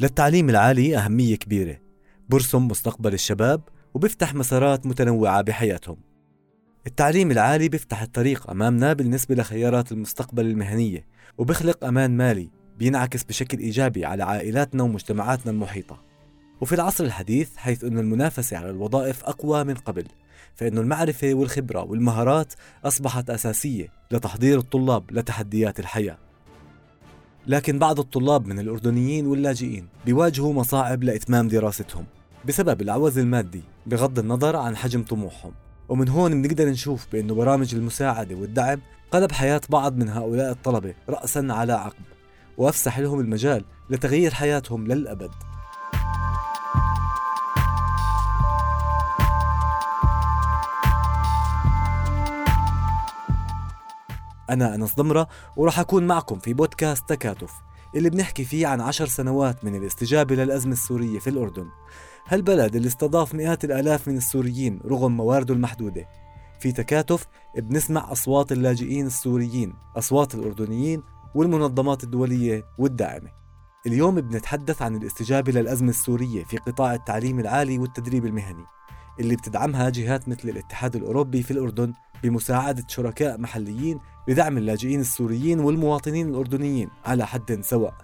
للتعليم العالي أهمية كبيرة. برسم مستقبل الشباب وبيفتح مسارات متنوعة بحياتهم. التعليم العالي بيفتح الطريق أمامنا بالنسبة لخيارات المستقبل المهنية وبيخلق أمان مالي بينعكس بشكل إيجابي على عائلاتنا ومجتمعاتنا المحيطة. وفي العصر الحديث حيث أن المنافسة على الوظائف أقوى من قبل فإن المعرفة والخبرة والمهارات أصبحت أساسية لتحضير الطلاب لتحديات الحياة. لكن بعض الطلاب من الأردنيين واللاجئين بيواجهوا مصاعب لإتمام دراستهم بسبب العوز المادي بغض النظر عن حجم طموحهم. ومن هون بنقدر نشوف بأنه برامج المساعدة والدعم قلب حياة بعض من هؤلاء الطلبة رأسا على عقب وأفسح لهم المجال لتغيير حياتهم للأبد. أنا أنس ضمرة وراح أكون معكم في بودكاست تكاتف اللي بنحكي فيه عن عشر سنوات من الاستجابة للأزمة السورية في الأردن. هالبلد اللي استضاف مئات الآلاف من السوريين رغم موارده المحدودة. في تكاتف بنسمع أصوات اللاجئين السوريين أصوات الأردنيين والمنظمات الدولية والداعمة. اليوم بنتحدث عن الاستجابة للأزمة السورية في قطاع التعليم العالي والتدريب المهني. اللي بتدعمها جهات مثل الاتحاد الأوروبي في الأردن بمساعدة شركاء محليين لدعم اللاجئين السوريين والمواطنين الأردنيين على حد سواء.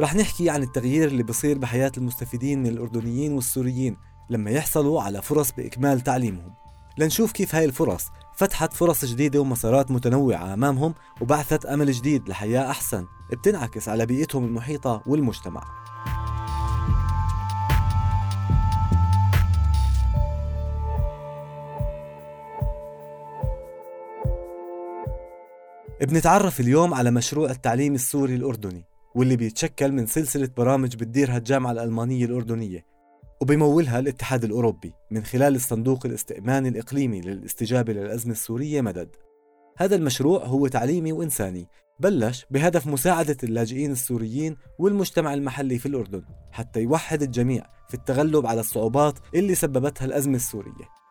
رح نحكي عن التغيير اللي بصير بحياة المستفيدين من الأردنيين والسوريين لما يحصلوا على فرص بإكمال تعليمهم. لنشوف كيف هاي الفرص فتحت فرص جديدة ومسارات متنوعة أمامهم وبعثت أمل جديد لحياة أحسن. بتنعكس على بيئتهم المحيطة والمجتمع. بنتعرف اليوم على مشروع التعليم السوري الأردني واللي بيتشكل من سلسلة برامج بتديرها الجامعة الألمانية الأردنية وبيمولها الاتحاد الأوروبي من خلال الصندوق الاستئماني الإقليمي للاستجابة للأزمة السورية مدد. هذا المشروع هو تعليمي وإنساني بلش بهدف مساعدة اللاجئين السوريين والمجتمع المحلي في الأردن حتى يوحد الجميع في التغلب على الصعوبات اللي سببتها الأزمة السورية.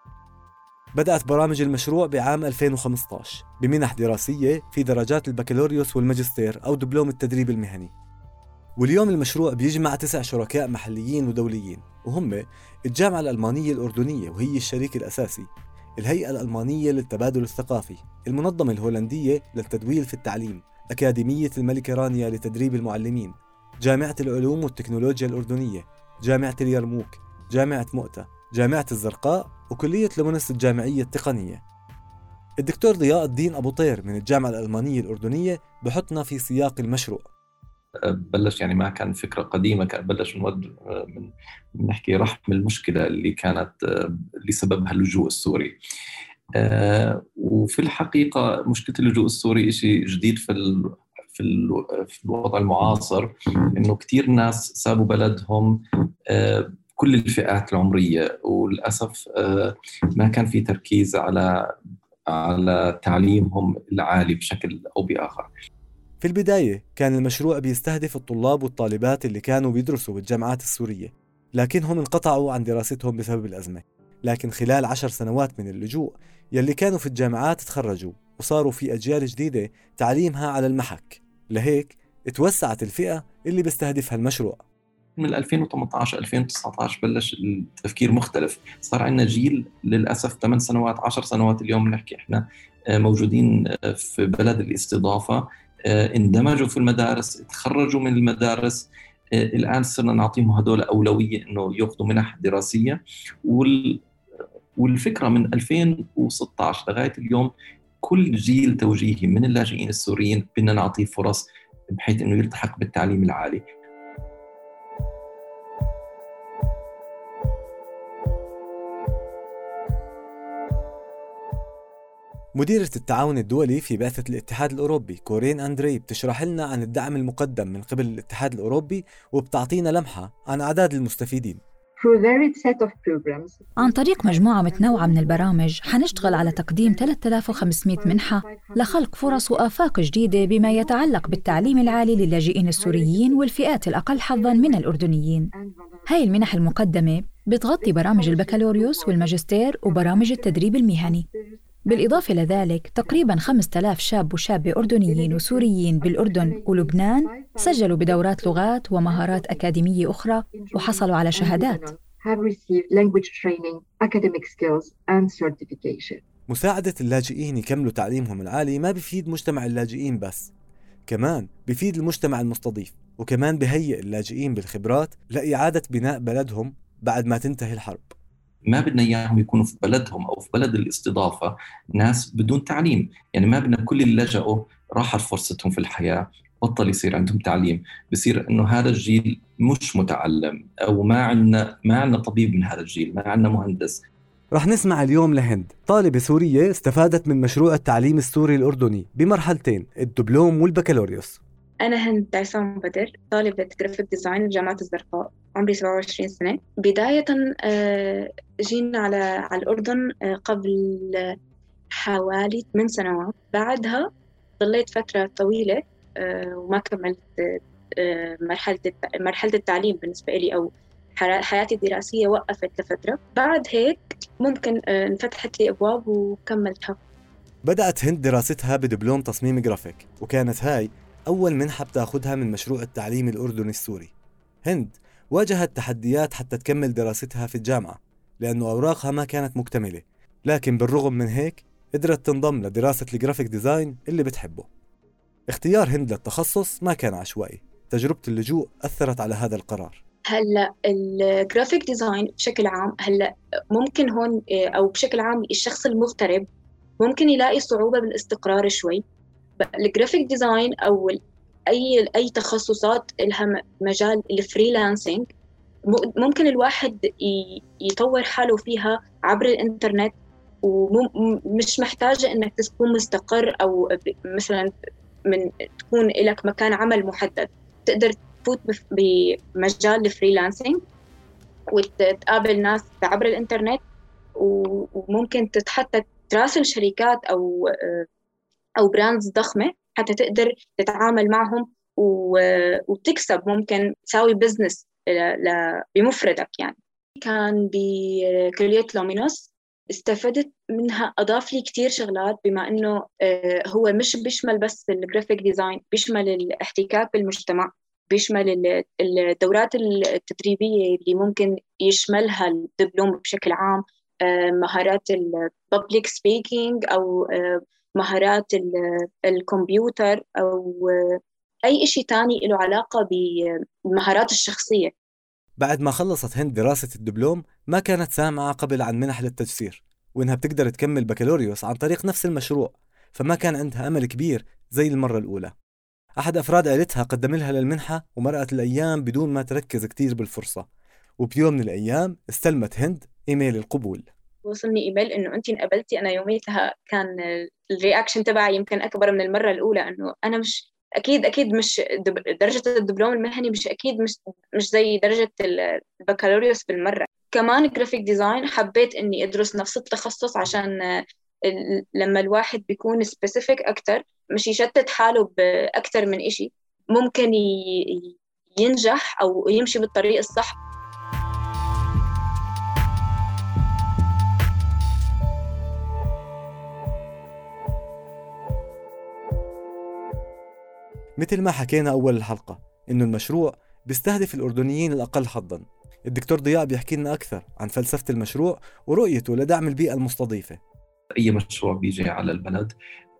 بدأت برامج المشروع بعام 2015 بمنح دراسية في درجات البكالوريوس والماجستير أو دبلوم التدريب المهني. واليوم المشروع بيجمع تسع شركاء محليين ودوليين وهم الجامعة الألمانية الأردنية وهي الشريك الأساسي الهيئة الألمانية للتبادل الثقافي المنظمة الهولندية للتدويل في التعليم أكاديمية الملكة رانيا لتدريب المعلمين جامعة العلوم والتكنولوجيا الأردنية جامعة اليرموك جامعة مؤتة جامعة الزرقاء وكلية لمونس الجامعية التقنية. الدكتور ضياء الدين أبو طير من الجامعة الألمانية الأردنية بحطنا في سياق المشروع. بلش يعني ما كان فكرة قديمة كان بلش من من نحكي رحم المشكلة اللي كانت اللي سببها اللجوء السوري. وفي الحقيقة مشكلة اللجوء السوري شيء جديد في في في الوضع المعاصر إنه كثير ناس سابوا بلدهم كل الفئات العمرية وللأسف آه، ما كان في تركيز على على تعليمهم العالي بشكل أو بآخر. في البداية كان المشروع بيستهدف الطلاب والطالبات اللي كانوا بيدرسوا بالجامعات السورية، لكنهم انقطعوا عن دراستهم بسبب الأزمة. لكن خلال عشر سنوات من اللجوء يلي كانوا في الجامعات تخرجوا وصاروا في أجيال جديدة تعليمها على المحك لهيك توسعت الفئة اللي بيستهدفها المشروع من 2018 2019 بلش التفكير مختلف. صار عندنا جيل للأسف 8 سنوات 10 سنوات اليوم بنحكي إحنا آه، موجودين آه، في بلد الاستضافة. آه، اندمجوا في المدارس تخرجوا من المدارس. الآن صرنا نعطيهم هدول أولوية إنه يأخذوا منح دراسية. وال والفكرة من 2016 لغاية اليوم كل جيل توجيهي من اللاجئين السوريين بدنا نعطيه فرص بحيث إنه يلتحق بالتعليم العالي. مديرة التعاون الدولي في بعثة الاتحاد الأوروبي كورين أندري بتشرح لنا عن الدعم المقدم من قبل الاتحاد الأوروبي وبتعطينا لمحة عن أعداد المستفيدين. عن طريق مجموعة متنوعة من البرامج حنشتغل على تقديم 3500 منحة لخلق فرص وآفاق جديدة بما يتعلق بالتعليم العالي للاجئين السوريين والفئات الأقل حظاً من الأردنيين. هاي المنح المقدمة بتغطي برامج البكالوريوس والماجستير وبرامج التدريب المهني. بالإضافة لذلك تقريبا 5000 شاب وشابة أردنيين وسوريين بالأردن ولبنان سجلوا بدورات لغات ومهارات أكاديمية أخرى وحصلوا على شهادات. مساعدة اللاجئين يكملوا تعليمهم العالي ما بفيد مجتمع اللاجئين بس كمان بفيد المجتمع المستضيف وكمان بهيئ اللاجئين بالخبرات لإعادة بناء بلدهم بعد ما تنتهي الحرب. ما بدنا إياهم يكونوا في بلدهم أو في بلد الاستضافة ناس بدون تعليم، يعني ما بدنا كل اللي لجأوا راحت فرصتهم في الحياة، بطل يصير عندهم تعليم، بصير إنه هذا الجيل مش متعلم أو ما عندنا ما عندنا طبيب من هذا الجيل، ما عندنا مهندس. رح نسمع اليوم لهند، طالبة سورية استفادت من مشروع التعليم السوري الأردني بمرحلتين الدبلوم والبكالوريوس. أنا هند عصام بدر طالبة graphic design بجامعة الزرقاء عمري 27 سنة. بداية آه، جينا على على الأردن آه، قبل حوالي 8 سنوات. بعدها ضليت فترة طويلة آه، وما كملت مرحلة مرحلة التعليم بالنسبة لي أو حياتي الدراسية وقفت لفترة. بعد هيك ممكن انفتحت لي أبواب وكملتها. بدأت هند دراستها بدبلوم تصميم جرافيك وكانت هاي أول منحة بتاخدها من مشروع التعليم الأردني السوري. هند واجهت تحديات حتى تكمل دراستها في الجامعة. لأنه أوراقها ما كانت مكتملة. لكن بالرغم من هيك قدرت تنضم لدراسة ال graphic design اللي بتحبه. اختيار هند للتخصص ما كان عشوائي. تجربة اللجوء أثرت على هذا القرار. هلأ ال graphic design بشكل عام هلأ ممكن هون أو بشكل عام الشخص المغترب ممكن يلاقي صعوبة بالاستقرار شوي. ال graphic design أو اي أي تخصصات لها مجال ال freelancing ممكن الواحد يطور حاله فيها عبر الإنترنت ومش محتاجة إنك تكون مستقر أو مثلا من تكون لك مكان عمل محدد. تقدر تفوت بمجال ال freelancing وتقابل ناس عبر الإنترنت وممكن حتى تراسل شركات أو أو brands ضخمة حتى تقدر تتعامل معهم وتكسب. ممكن تساوي business بمفردك يعني. كان بكلية لومينوس استفدت منها أضاف لي كتير شغلات بما إنه آه، هو مش بيشمل بس ال graphic design بيشمل الاحتكاك بالمجتمع بيشمل الدورات التدريبية اللي ممكن يشملها الدبلوم بشكل عام آه، مهارات ال public speaking أو آه، مهارات الكمبيوتر أو أي شيء تاني له علاقة بالمهارات الشخصية. بعد ما خلصت هند دراسة الدبلوم ما كانت سامعة قبل عن منح للتجسير وإنها بتقدر تكمل بكالوريوس عن طريق نفس المشروع فما كان عندها أمل كبير زي المرة الأولى. أحد أفراد عائلتها قدم لها للمنحة ومرقت الأيام بدون ما تركز كتير بالفرصة. وبيوم من الأيام استلمت هند إيميل القبول. وصلني إيميل إنه انت انقبلتي أنا يوميتها كان ال reaction تبعي يمكن أكبر من المرة الأولى إنه أنا مش أكيد أكيد مش درجة الدبلوم المهني مش أكيد مش مش زي درجة البكالوريوس بالمرة. كمان graphic design حبيت إني أدرس نفس التخصص عشان لما الواحد بيكون specific أكثر مش يشتت حاله باكثر من إشي. ممكن ينجح أو يمشي بالطريق الصح. مثل ما حكينا أول الحلقة إنه المشروع بيستهدف الأردنيين الأقل حظا. الدكتور ضياء بيحكي لنا أكثر عن فلسفة المشروع ورؤيته لدعم البيئة المستضيفة. أي مشروع بيجي على البلد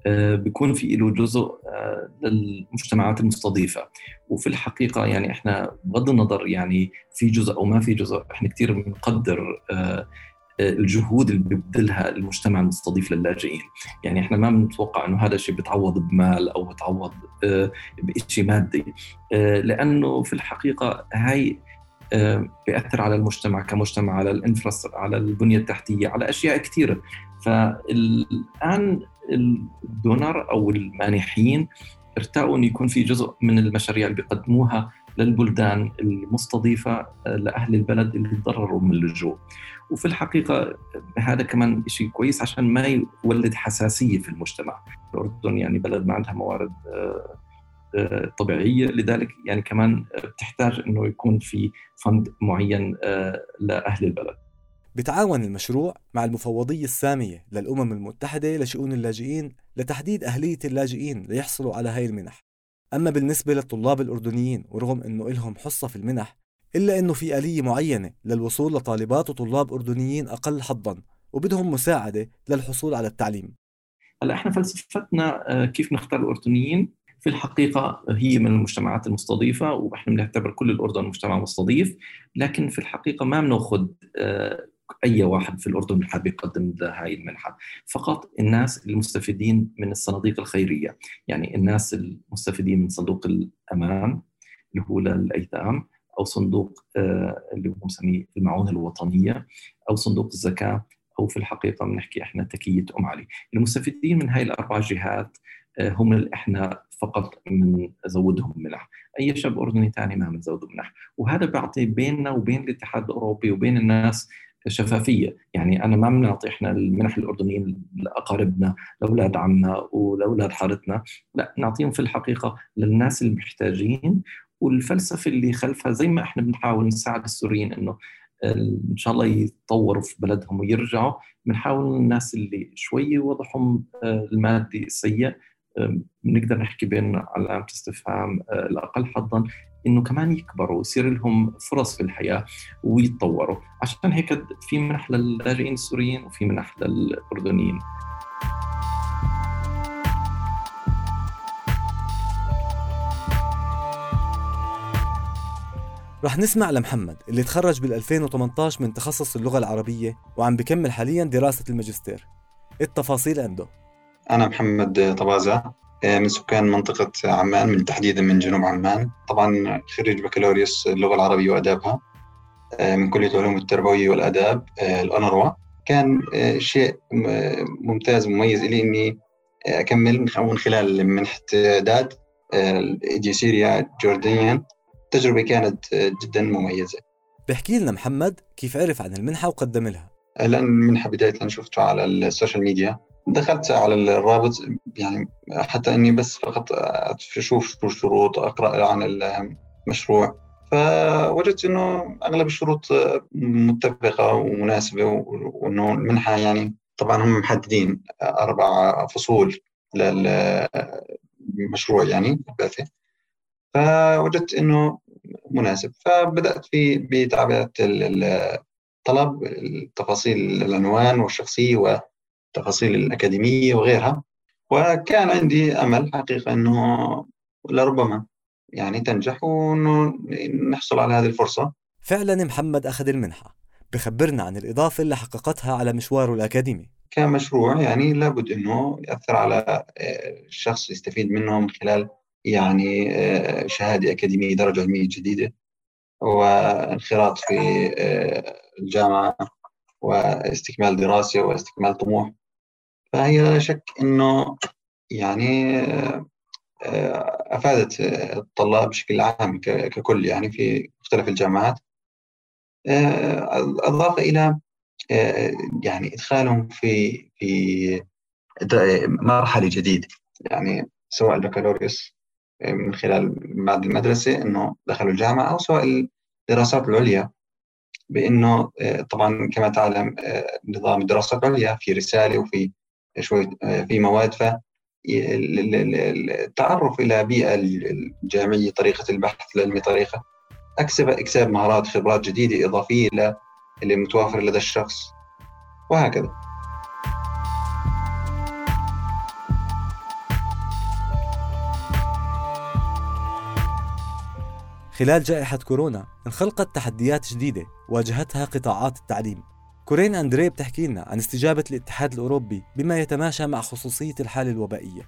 آه، بيكون في له جزء آه، للمجتمعات المستضيفة. وفي الحقيقة يعني إحنا بغض النظر يعني في جزء أو ما في جزء إحنا كثير بنقدر آه، الجهود اللي بيبذلها المجتمع المستضيف للاجئين. يعني إحنا ما بنتوقع إنه هذا الشيء بتعوض بمال أو بتعوض آه، بشيء مادي. آه، لأنه في الحقيقة هاي آه، بيأثر على المجتمع كمجتمع على الانفراستر على البنية التحتية على أشياء كثيرة. فالآن الدونر أو المانحين ارتأوا أن يكون في جزء من المشاريع اللي بيقدموها للبلدان المستضيفة لأهل البلد اللي تضرروا من اللجوء. وفي الحقيقة هذا كمان شيء كويس عشان ما يولد حساسية في المجتمع. الأردن يعني بلد ما عندها موارد آه، آه، طبيعية. لذلك يعني كمان بتحتاج أنه يكون في فند معين آه، لأهل البلد. بتعاون المشروع مع المفوضية السامية للأمم المتحدة لشؤون اللاجئين لتحديد أهلية اللاجئين ليحصلوا على هاي المنح. أما بالنسبة للطلاب الأردنيين ورغم أنه إلهم حصة في المنح إلا أنه في آلية معينة للوصول لطالبات وطلاب أردنيين أقل حظاً وبدهم مساعدة للحصول على التعليم. هلأ إحنا فلسفتنا آه، كيف نختار الأردنيين؟ في الحقيقة هي من المجتمعات المستضيفة ونحن بنعتبر كل الأردن مجتمع مستضيف لكن في الحقيقة ما بنأخذ آه، أي واحد في الأردن اللي حابب يقدم هاي المنحة. فقط الناس المستفيدين من الصناديق الخيرية يعني الناس المستفيدين من صندوق الأمان اللي هو للأيتام أو صندوق آه، اللي هو مسميه المعونة الوطنية أو صندوق الزكاة أو في الحقيقة بنحكي إحنا تكيه أم علي. المستفيدين من هاي الأربع جهات آه، هم اللي إحنا فقط بنزودهم منح أي شاب أردني ثاني ما بنزوده منح وهذا بيعطي بيننا وبين الاتحاد الأوروبي وبين الناس شفافية. يعني أنا ما بنعطي إحنا المنح الاردنيين لأقاربنا لأولاد عمنا ولأولاد حارتنا. لا نعطيهم في الحقيقة للناس المحتاجين والفلسفة اللي خلفها زي ما إحنا بنحاول نساعد السوريين إنه إن شاء الله يتطوروا في بلدهم ويرجعوا بنحاول الناس اللي شوي وضعهم آه، المادي سيء بنقدر نحكي بين علامة استفهام آه، الأقل حظا إنه كمان يكبروا ويصير لهم فرص في الحياة ويتطوروا. عشان هيك في منح للاجئين السوريين وفي منح للاردنيين رح نسمع لمحمد اللي تخرج بال 2018 من تخصص اللغة العربية وعم بكمل حاليا دراسة الماجستير. التفاصيل عنده. أنا محمد طبازة آه، من سكان منطقة عمان من تحديدا من جنوب عمان. طبعا خريج بكالوريوس اللغة العربية وآدابها آه، من كلية العلوم التربوية والآداب آه، الأنروا كان شيء ممتاز مميز لي إني أكمل من خلال منحة إعداد الجيسيريا جوردانيا تجربة كانت جدا مميزة. بحكي لنا محمد كيف عرف عن المنحة وقدم لها. لأن المنحة بداية شفتها على السوشيال ميديا. دخلت على الرابط يعني حتى إني بس فقط أشوف شو الشروط أقرأ عن المشروع. فوجدت إنه أغلب الشروط متفقة ومناسبة وإنه المنحة يعني طبعا هم محددين أربع فصول للمشروع يعني البعثه فوجدت إنه مناسب. فبدأت في بتعبئه الطلب تفاصيل العنوان والشخصية التفاصيل الأكاديمية وغيرها. وكان عندي أمل حقيقة أنه لربما يعني تنجح وأنه نحصل على هذه الفرصة. فعلا محمد أخذ المنحة. بخبرنا عن الإضافة اللي حققتها على مشواره الأكاديمي. كمشروع يعني لابد أنه يأثر على آه، الشخص يستفيد منه من خلال يعني آه، شهادة أكاديمية درجة علمية جديدة وانخراط في آه، الجامعة واستكمال دراسة واستكمال طموح. فهي لا شك إنه يعني آه، أفادت الطلاب بشكل عام ككل يعني في مختلف الجامعات. اضافه إلى يعني إدخالهم في في مرحلة جديدة يعني سواء البكالوريوس من خلال بعد المدرسة إنه دخلوا الجامعة أو سواء الدراسات العليا بإنه طبعا كما تعلم نظام الدراسات العليا في رسالة وفي شوي آه، في مواد ف التعرف إلى بيئة الجامعية طريقة البحث العلمي طريقة أكسب أكساب مهارات خبرات جديدة إضافية إلى اللي متوافر لدى الشخص وهكذا. خلال جائحة كورونا انخلقت تحديات جديدة واجهتها قطاعات التعليم. كورين أندري بتحكي لنا عن استجابة الاتحاد الأوروبي بما يتماشى مع خصوصية الحالة الوبائية.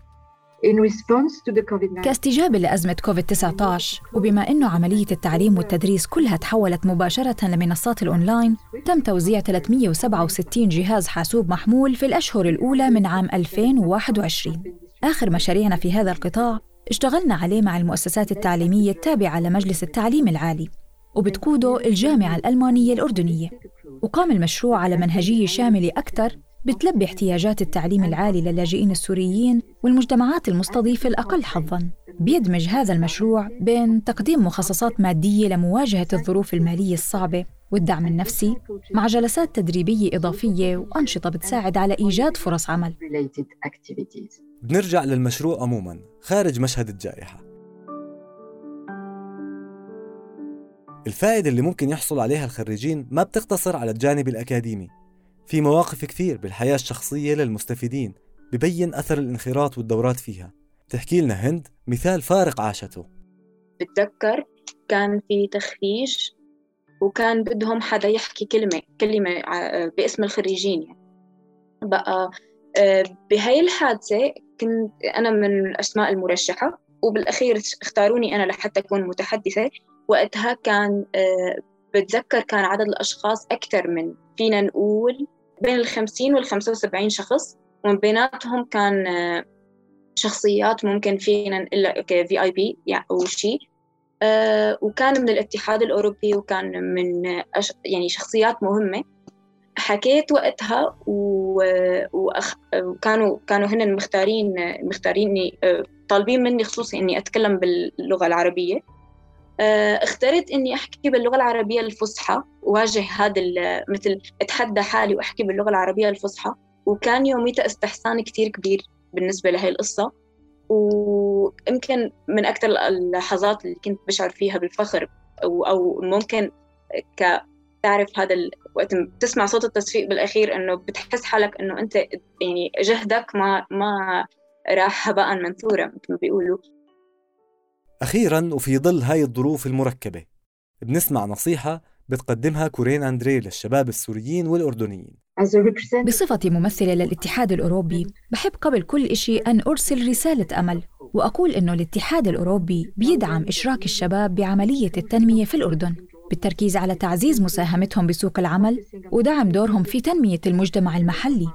كاستجابة لأزمة كوفيد-19 وبما أنه عملية التعليم والتدريس كلها تحولت مباشرة لمنصات الأونلاين تم توزيع 367 جهاز حاسوب محمول في الأشهر الأولى من عام 2021 آخر مشاريعنا في هذا القطاع اشتغلنا عليه مع المؤسسات التعليمية التابعة لمجلس التعليم العالي وبتقوده الجامعة الألمانية الأردنية. وقام المشروع على منهجية شاملة أكثر بتلبي احتياجات التعليم العالي للاجئين السوريين والمجتمعات المستضيفة الأقل حظاً. بيدمج هذا المشروع بين تقديم مخصصات مادية لمواجهة الظروف المالية الصعبة والدعم النفسي مع جلسات تدريبية إضافية وأنشطة بتساعد على إيجاد فرص عمل. بنرجع للمشروع عموما خارج مشهد الجائحة. الفائدة اللي ممكن يحصل عليها الخريجين ما بتقتصر على الجانب الأكاديمي. في مواقف كثير بالحياة الشخصية للمستفيدين ببين أثر الانخراط والدورات فيها. تحكي لنا هند مثال فارق عاشته. بتذكر كان في تخريج وكان بدهم حدا يحكي كلمة كلمة باسم الخريجين يعني. بقى آه، بهاي الحادثة كنت أنا من الأسماء المرشحة وبالأخير اختاروني أنا لحتى أكون متحدثة. وقتها كان آه، بتذكر كان عدد الأشخاص أكثر من فينا نقول بين الخمسين والخمسة وسبعين شخص. ومن بيناتهم كان آه، شخصيات ممكن فينا نقول في اي بي أو شيء. آه، وكان من الاتحاد الأوروبي وكان من يعني شخصيات مهمة. حكيت وقتها. وكانوا كانوا هن مختارين مختاريني طالبين مني خصوصي إني أتكلم باللغة العربية. آه، اخترت إني أحكي باللغة العربية الفصحى واجه هذا مثل أتحدى حالي وأحكي باللغة العربية الفصحى. وكان يوميتها استحسان كثير كبير بالنسبة لهي القصة. ويمكن من أكثر اللحظات اللي كنت بشعر فيها بالفخر أو أو ممكن ك تعرف هذا ال... وقت بتسمع صوت التصفيق بالأخير إنه بتحس حالك إنه أنت يعني جهدك ما ما راح هباء منثورا مثل ما بيقولوا. أخيرا وفي ظل هاي الظروف المركبة بنسمع نصيحة بتقدمها كورين أندري للشباب السوريين والأردنيين. بصفتي ممثلة للاتحاد الأوروبي بحب قبل كل إشي أن أرسل رسالة أمل وأقول أنه الاتحاد الأوروبي بيدعم إشراك الشباب بعملية التنمية في الأردن بالتركيز على تعزيز مساهمتهم بسوق العمل ودعم دورهم في تنمية المجتمع المحلي.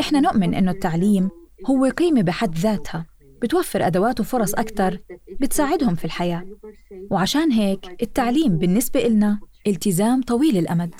إحنا نؤمن أنه التعليم هو قيمة بحد ذاتها بتوفر أدوات وفرص أكثر بتساعدهم في الحياة. وعشان هيك التعليم بالنسبة إلنا التزام طويل الأمد.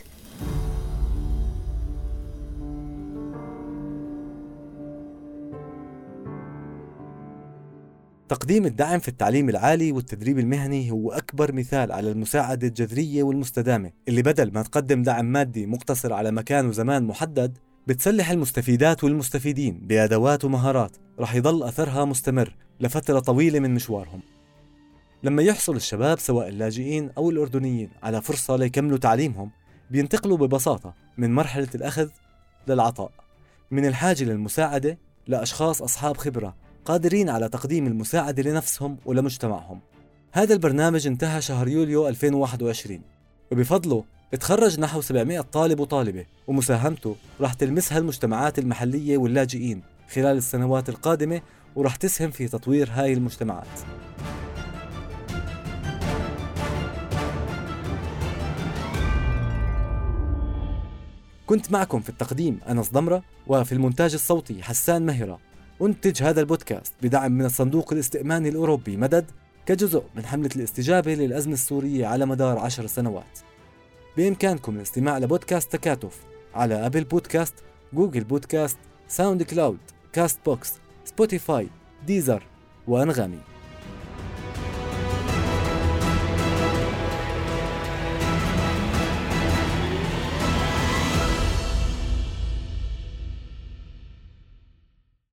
تقديم الدعم في التعليم العالي والتدريب المهني هو أكبر مثال على المساعدة الجذرية والمستدامة اللي بدل ما تقدم دعم مادي مقتصر على مكان وزمان محدد بتسلح المستفيدات والمستفيدين بأدوات ومهارات رح يضل أثرها مستمر لفترة طويلة من مشوارهم. لما يحصل الشباب سواء اللاجئين أو الأردنيين على فرصة ليكملوا تعليمهم بينتقلوا ببساطة من مرحلة الأخذ للعطاء. من الحاجة للمساعدة لأشخاص أصحاب خبرة قادرين على تقديم المساعدة لنفسهم ولمجتمعهم. هذا البرنامج انتهى شهر يوليو 2021 وبفضله تخرج نحو 700 طالب وطالبة ومساهمته راح تلمسها المجتمعات المحلية واللاجئين خلال السنوات القادمة وراح تسهم في تطوير هاي المجتمعات. كنت معكم في التقديم أنس ضمرة وفي المونتاج الصوتي حسان مهرة. أنتج هذا البودكاست بدعم من الصندوق الاستئماني الأوروبي مدد كجزء من حملة الاستجابة للأزمة السورية على مدار عشر سنوات. بإمكانكم الاستماع لبودكاست تكاتف على Apple Podcasts، Google Podcasts، SoundCloud، Castbox، Spotify، Deezer وأنغامي.